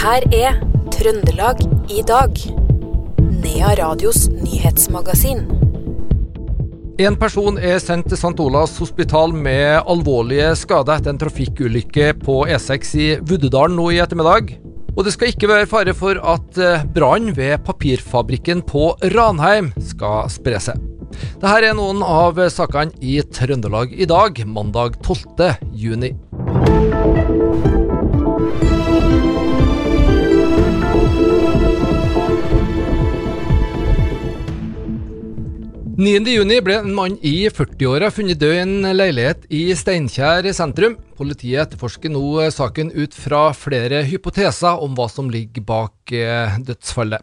her er Trøndelag i dag. Nea Radios nyhetsmagasin. En person er sendt til St. Olavs hospital med alvorlige skader etter en trafikkulykke på E6 i Vuddedalen nå i ettermiddag. Og det skal ikke være fare for at brannen brann ved papirfabrikken på Ranheim skal spre seg. Dette er noen av sakene i Trøndelag i dag, mandag 12. juni. 9.6 ble en mann i 40-åra funnet død i en leilighet i Steinkjer sentrum. Politiet etterforsker nå saken ut fra flere hypoteser om hva som ligger bak eh, dødsfallet.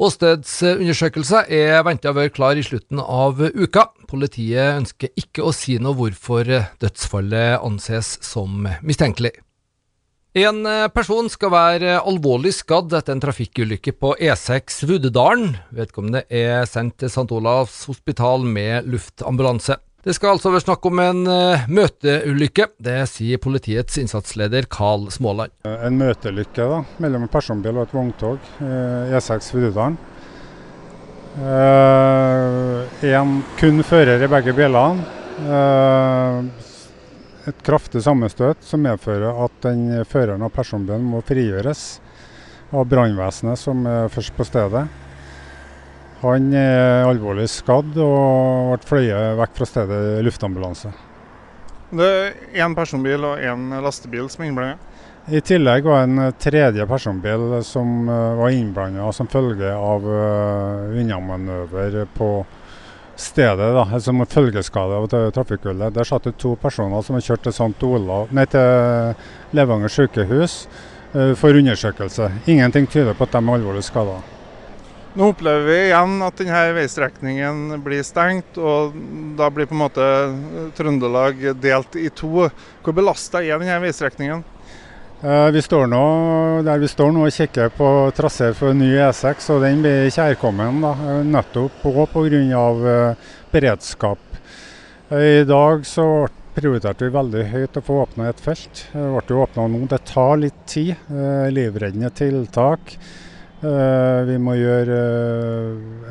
Åstedsundersøkelser er venta å være klar i slutten av uka. Politiet ønsker ikke å si noe hvorfor dødsfallet anses som mistenkelig. En eh, person skal være alvorlig skadd etter en trafikkulykke på E6 Vuddedalen. Vedkommende er sendt til St. Olavs hospital med luftambulanse. Det skal altså være snakk om en uh, møteulykke. Det sier politiets innsatsleder Carl Småland. En møteulykke mellom en personbil og et vogntog uh, E6 Vuddedalen. Én kun fører i begge bilene. Et kraftig sammenstøt som medfører at den føreren av personbilen må frigjøres av brannvesenet som er først på stedet. Han er alvorlig skadd og ble fløyet vekk fra stedet i luftambulanse. Det er én personbil og én lastebil som er innblanda? I tillegg var en tredje personbil som eh, var innblanda som følge av uh, unnamanøver på stedet, da, som følgeskade av trafikkulykke. Der satt det to personer som har kjørt til St. Til Levanger sykehus uh, for undersøkelse. Ingenting tyder på at de er alvorlig skada. Nå opplever vi igjen at denne veistrekningen blir stengt, og da blir på en måte Trøndelag delt i to. Hvor belasta er denne veistrekningen? Eh, vi står nå, der vi står nå og kikker på trasé for ny E6, og den blir kjærkommen da, nettopp òg pga. Eh, beredskap. Eh, I dag så prioriterte vi veldig høyt å få åpna et felt. Det ble åpna nå. Det tar litt tid. Livreddende tiltak. Vi må gjøre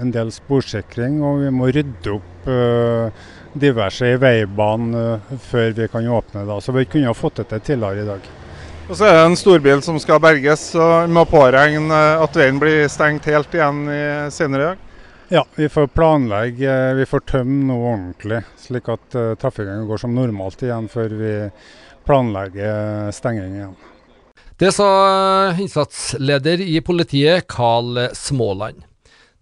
en del sporsikring, og vi må rydde opp diverse i veibanen før vi kan åpne. Da. Så vi kunne ha fått det til tidligere i dag. Og så er det en storbil som skal berges, så vi må påregne at veien blir stengt helt igjen i senere i dag? Ja, vi får planlegge, vi får tømme noe ordentlig, slik at uh, trafikken går som normalt igjen før vi planlegger stenging igjen. Det sa innsatsleder i politiet, Carl Småland.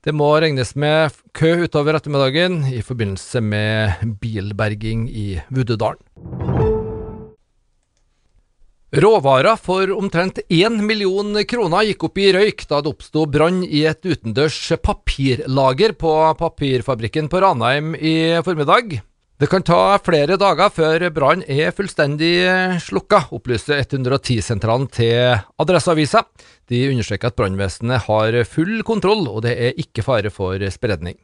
Det må regnes med kø utover ettermiddagen i forbindelse med bilberging i Vuddedalen. Råvarer for omtrent 1 million kroner gikk opp i røyk da det oppsto brann i et utendørs papirlager på papirfabrikken på Ranheim i formiddag. Det kan ta flere dager før brannen er fullstendig slukka, opplyser 110-sentralen til Adresseavisa. De understreker at brannvesenet har full kontroll, og det er ikke fare for spredning.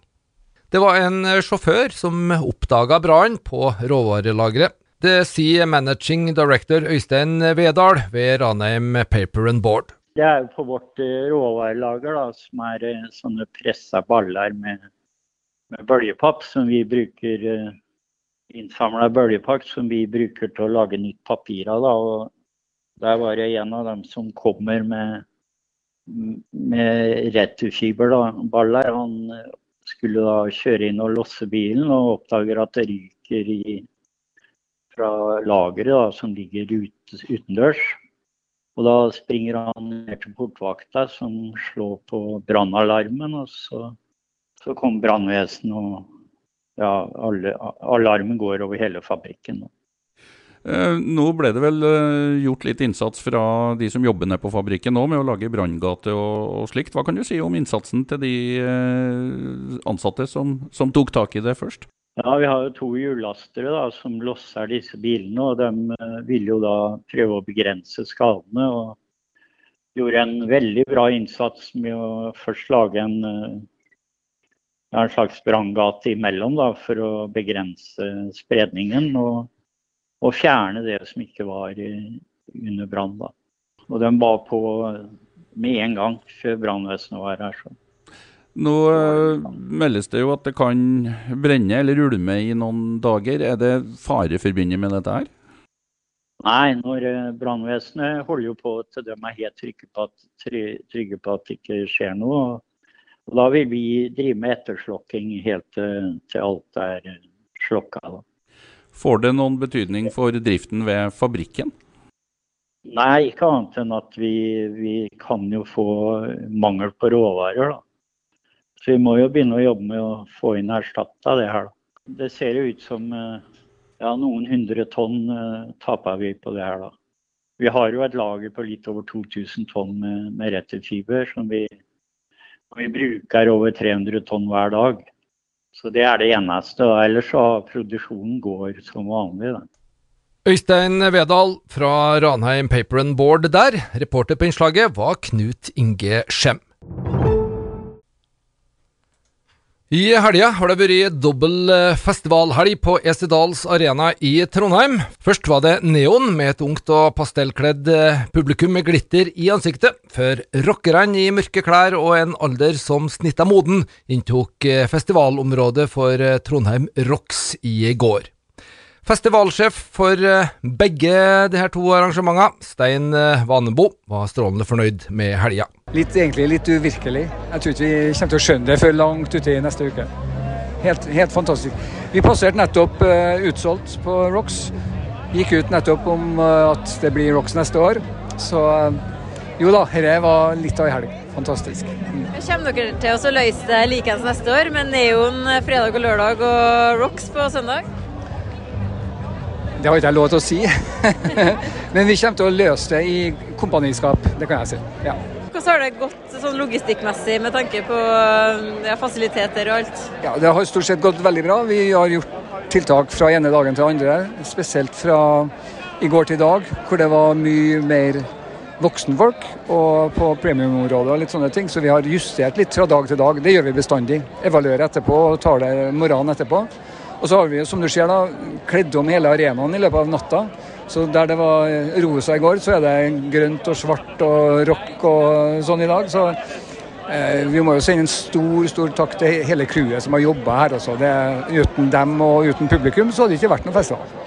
Det var en sjåfør som oppdaga brannen på råvarelageret. Det sier managing director Øystein Vedal ved Ranheim Paper and Board. Det er jo på vårt eh, råvarelager, da, som er eh, sånne pressa baller med, med bøljepapp som vi bruker eh, Innsamla bøljepapp som vi bruker til å lage nytt papir av. Da. Og der var det en av dem som kommer med, med returfiberballer. Han skulle da kjøre inn og losse bilen, og oppdager at det ryker i fra lageret som ligger ut, utendørs. Og da springer han ned til portvakta som slår på brannalarmen. Og så, så kommer brannvesenet og ja, alle, alarmen går over hele fabrikken. Eh, nå ble det vel eh, gjort litt innsats fra de som jobber nede på fabrikken nå, med å lage branngate og, og, slikt. Hva kan du si om innsatsen til de eh, ansatte som, som tok tak i det først? Ja, Vi har jo to hjulllastere da, som losser disse bilene. og De uh, vil jo da prøve å begrense skadene. og Gjorde en veldig bra innsats med å først lage en, uh, en slags branngate imellom da, for å begrense spredningen. Og, og fjerne det som ikke var uh, under brann. Og de ba på med en gang før brannvesenet var her. Så. Nå uh, meldes det jo at det kan brenne eller ulme i noen dager. Er det fare forbundet med dette her? Nei, når uh, brannvesenet holder jo på til de er helt trygge på, at, trygge på at det ikke skjer noe. Og da vil vi drive med etterslokking helt til, til alt er slokka. Da. Får det noen betydning for driften ved fabrikken? Nei, ikke annet enn at vi, vi kan jo få mangel på råvarer. da. Så vi må jo begynne å jobbe med å få inn erstatta det her. da. Det ser jo ut som eh, ja, noen hundre tonn uh, taper vi på det her. da. Vi har jo et lager på litt over 2000 tonn med, med retterfiber som vi, vi bruker over 300 tonn hver dag. Så det er det eneste. og Ellers så produksjonen går som vanlig. da. Øystein Vedal fra Ranheim Paper and Board der. Reporter på innslaget var Knut Inge Skjem. I helga har det vært dobbel eh, festivalhelg på Esedals Arena i Trondheim. Først var det Neon med et ungt og pastellkledd eh, publikum med glitter i ansiktet, før rockerne i mørke klær og en alder som snitta moden inntok eh, festivalområdet for Trondheim Rocks i går. Festivalsjef for eh, begge de her to arrangementene, Stein eh, Vanebo, var strålende fornøyd med helga. Litt, egentlig litt uvirkelig. Jeg tror ikke vi kommer til å skjønne det før langt ute i neste uke. Helt, helt fantastisk. Vi passerte nettopp uh, utsolgt på Rocks. Gikk ut nettopp om uh, at det blir Rocks neste år. Så uh, jo da, dette var litt av ei helg. Fantastisk. Mm. Kommer dere til å løse det likeens neste år, med Neon fredag og lørdag og Rocks på søndag? Det har ikke jeg lov til å si. Men vi kommer til å løse det i kompaniskap, det kan jeg si. Ja. Hvordan har det gått sånn logistikkmessig med tanke på ja, fasiliteter og alt? Ja, Det har stort sett gått veldig bra. Vi har gjort tiltak fra ene dagen til andre. Spesielt fra i går til i dag, hvor det var mye mer voksenfolk og på premiumområdet og litt sånne ting. Så vi har justert litt fra dag til dag. Det gjør vi bestandig. Evaluerer etterpå og tar det morgenen etterpå. Og så har vi som du ser da, kledd om hele arenaen i løpet av natta. Så der det var rosa i går, så er det grønt og svart og rock og sånn i dag. Så eh, vi må jo sende en stor stor takk til hele crewet som har jobba her. Altså. Det, uten dem og uten publikum så hadde det ikke vært noen festival.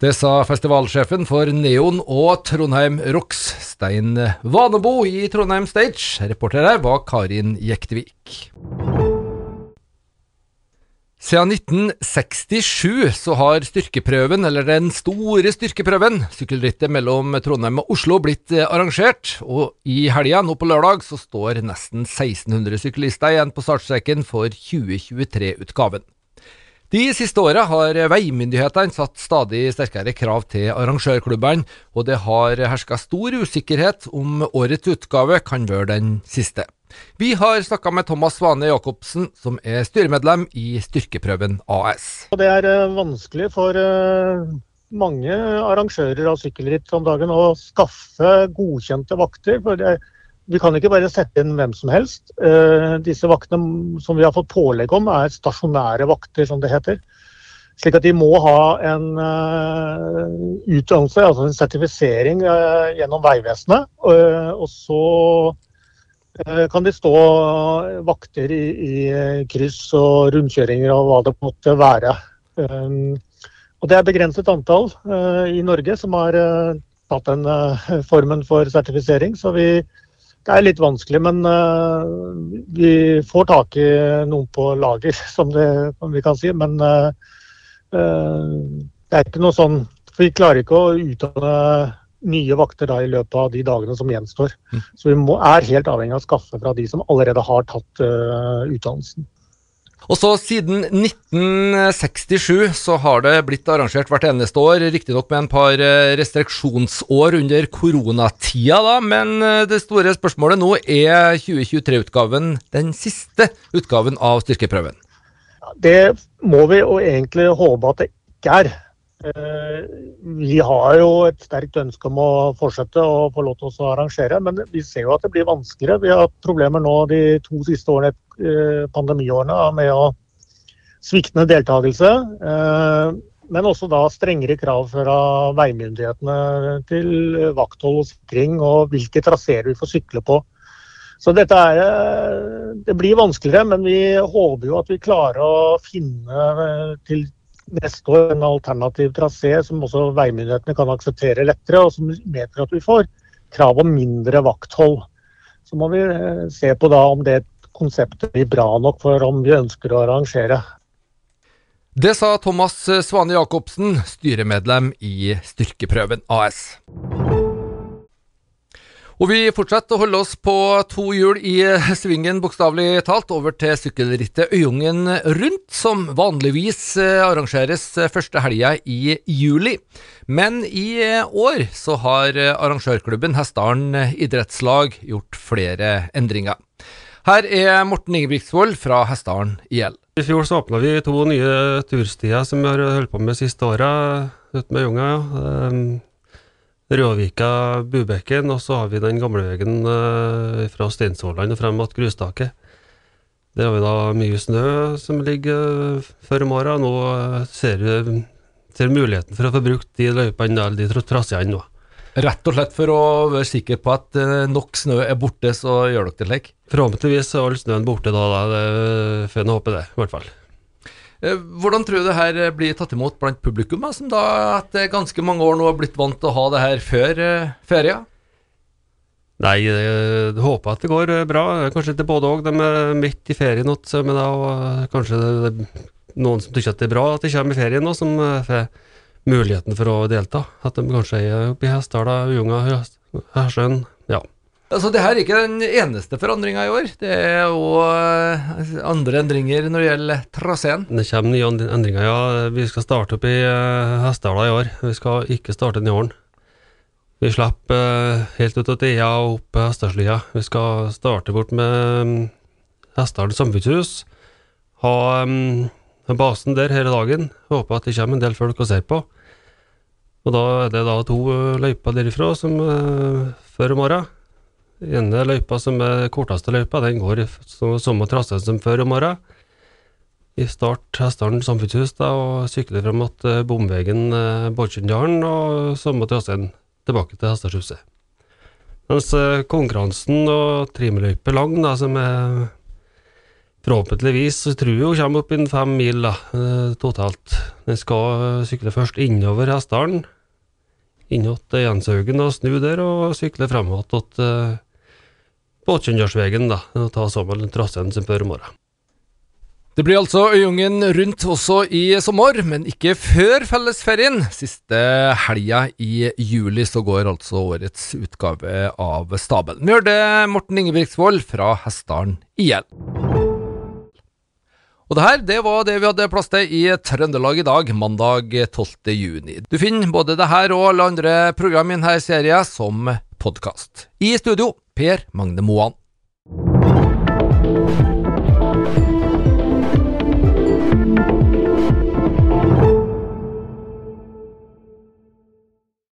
Det sa festivalsjefen for Neon og Trondheim Rocks, Stein Vanebo i Trondheim Stage. Reporter her var Karin Jektvik. Siden 1967 så har styrkeprøven, eller den store styrkeprøven, sykkelrittet mellom Trondheim og Oslo, blitt eh, arrangert. Og i helga, nå på lørdag, så står nesten 1600 syklister igjen på startstreken for 2023-utgaven. De siste åra har veimyndighetene satt stadig sterkere krav til arrangørklubbene, og det har herska stor usikkerhet om årets utgave kan være den siste. Vi har snakka med Thomas Svane Jacobsen, som er styremedlem i Styrkeprøven AS. Det er eh, vanskelig for eh, mange arrangører av sykkelritt om dagen å skaffe godkjente vakter. for det vi kan ikke bare sette inn hvem som helst. Uh, disse vaktene som vi har fått pålegg om, er stasjonære vakter, som det heter. Slik at de må ha en uh, utdannelse, altså en sertifisering gjennom Vegvesenet. og så Eh, kan det stå vakter i, i, kryss og rundkjøringer og hva det måtte være. Um, og Det er begrenset antall i Norge som har tatt den formen for sertifisering. Så vi, det er litt vanskelig, men vi får tak i noen på lager, som, det, som vi kan si. Men det er ikke noe sånn For vi klarer ikke å utdanne nye vakter da i løpet av de dagene som gjenstår. Mm. Så vi må, er helt avhengig av å skaffe fra de som allerede har tatt uh, utdannelsen. Og så Siden 1967 så har det blitt arrangert hvert eneste år, riktignok med en par eh, restriksjonsår under koronatida, da, men eh, det store spørsmålet nå er 2023-utgaven den siste utgaven av styrkeprøven? Det må vi jo egentlig håpe at det ikke er. Eh, vi har jo et sterkt ønske om å fortsette å få lov til å arrangere, men vi ser jo at det blir vanskeligere. Vi har hatt problemer nå de to siste årene, eh, pandemiårene med å sviktende deltakelse. Eh, men også da strengere krav fra veimyndighetene til vakthold og sikring, og hvilke traseer vi får sykle på. Så dette er, det blir vanskeligere, men vi håper jo at vi klarer å finne til neste en alternativ trasé som også veimyndighetene kan akseptere lettere, og som medfører at vi får krav om mindre vakthold. Så må vi eh, se på om det konseptet blir bra nok for om vi ønsker å arrangere. Det sa Thomas Svane Jacobsen, styremedlem i Styrkeprøven AS. Og vi fortsetter å holde oss på to hjul i svingen, bokstavelig talt, over til sykkelrittet Øyungen rundt, som vanligvis eh, arrangeres første helga i juli. Men i år så har arrangørklubben Hessdalen idrettslag gjort flere endringer. Her er Morten Ingebrigtsvold fra Hessdalen IL. I fjor så åpna vi to nye turstier som vi har holdt på med siste åra ute med Øyunga. Råvika, Bubekken, og så har vi den gamle veien eh, fra Steinsvolland og frem mot grustaket. Der har vi da mye snø som ligger eh, før om morgen. Nå eh, ser vi ser muligheten for å få brukt de løypene, eller de traseene nå. Rett og slett for å være sikker på at nok snø er borte, så gjør dere det slik? Forhåpentligvis er all snøen borte da, da. Får en håpe det, i hvert fall. Eh, hvordan tror du det her eh, blir tatt imot blant publikum, som da etter ganske mange år nå har blitt vant til å ha det her før feria? Nei, jeg håper at det går bra. Kanskje ikke både òg. De er midt i ferien nå, da kanskje det er noen som tykker at det er bra at de kommer i ferien nå, som får muligheten for å delta. At de kanskje er oppe i Hessdal, Ujunga, Hersjøen. Ja. Altså, det her er ikke den eneste forandringa i år. Det er òg eh, andre endringer når det gjelder traseen. Det kommer nye endringer, ja. Vi skal starte opp i uh, Hessdala i år. Vi skal ikke starte Njålen. Vi slipper uh, helt ut av tida og opp Hestadslia. Vi skal starte bort med um, Hessdalen samfunnshus. Ha um, basen der hele dagen. Håper at det kommer en del folk og ser på. Og da er det da to løyper derifra som uh, før i morgen ene løypa, som er korteste løypa, den går i samme trasé som før om morgenen. I start Hessdalen samfunnshus da, og sykler fram mot bomvegen bomveien uh, Bolkjendalen og samme traseen tilbake til Hestadhuset. Mens uh, konkurransen og trimeløype lang, da, som er forhåpentligvis tror jeg kommer opp innen fem mil da, uh, totalt. Den skal sykle først innover Hestdalen, inn til Jenshaugen og snu der, og sykle frem til Båtkjønndalsvegen, da, og ta sammen traseen som før i morgen. Det blir altså Øyungen rundt også i sommer, men ikke før fellesferien. Siste helga i juli så går altså årets utgave av stabelen. Vi hørte Morten Ingebrigtsvold fra Hessdalen igjen. Og det her, det var det vi hadde plass til i Trøndelag i dag, mandag 12. juni. Du finner både det her og alle andre program i denne serien som podkast. I studio Per Magne Moan.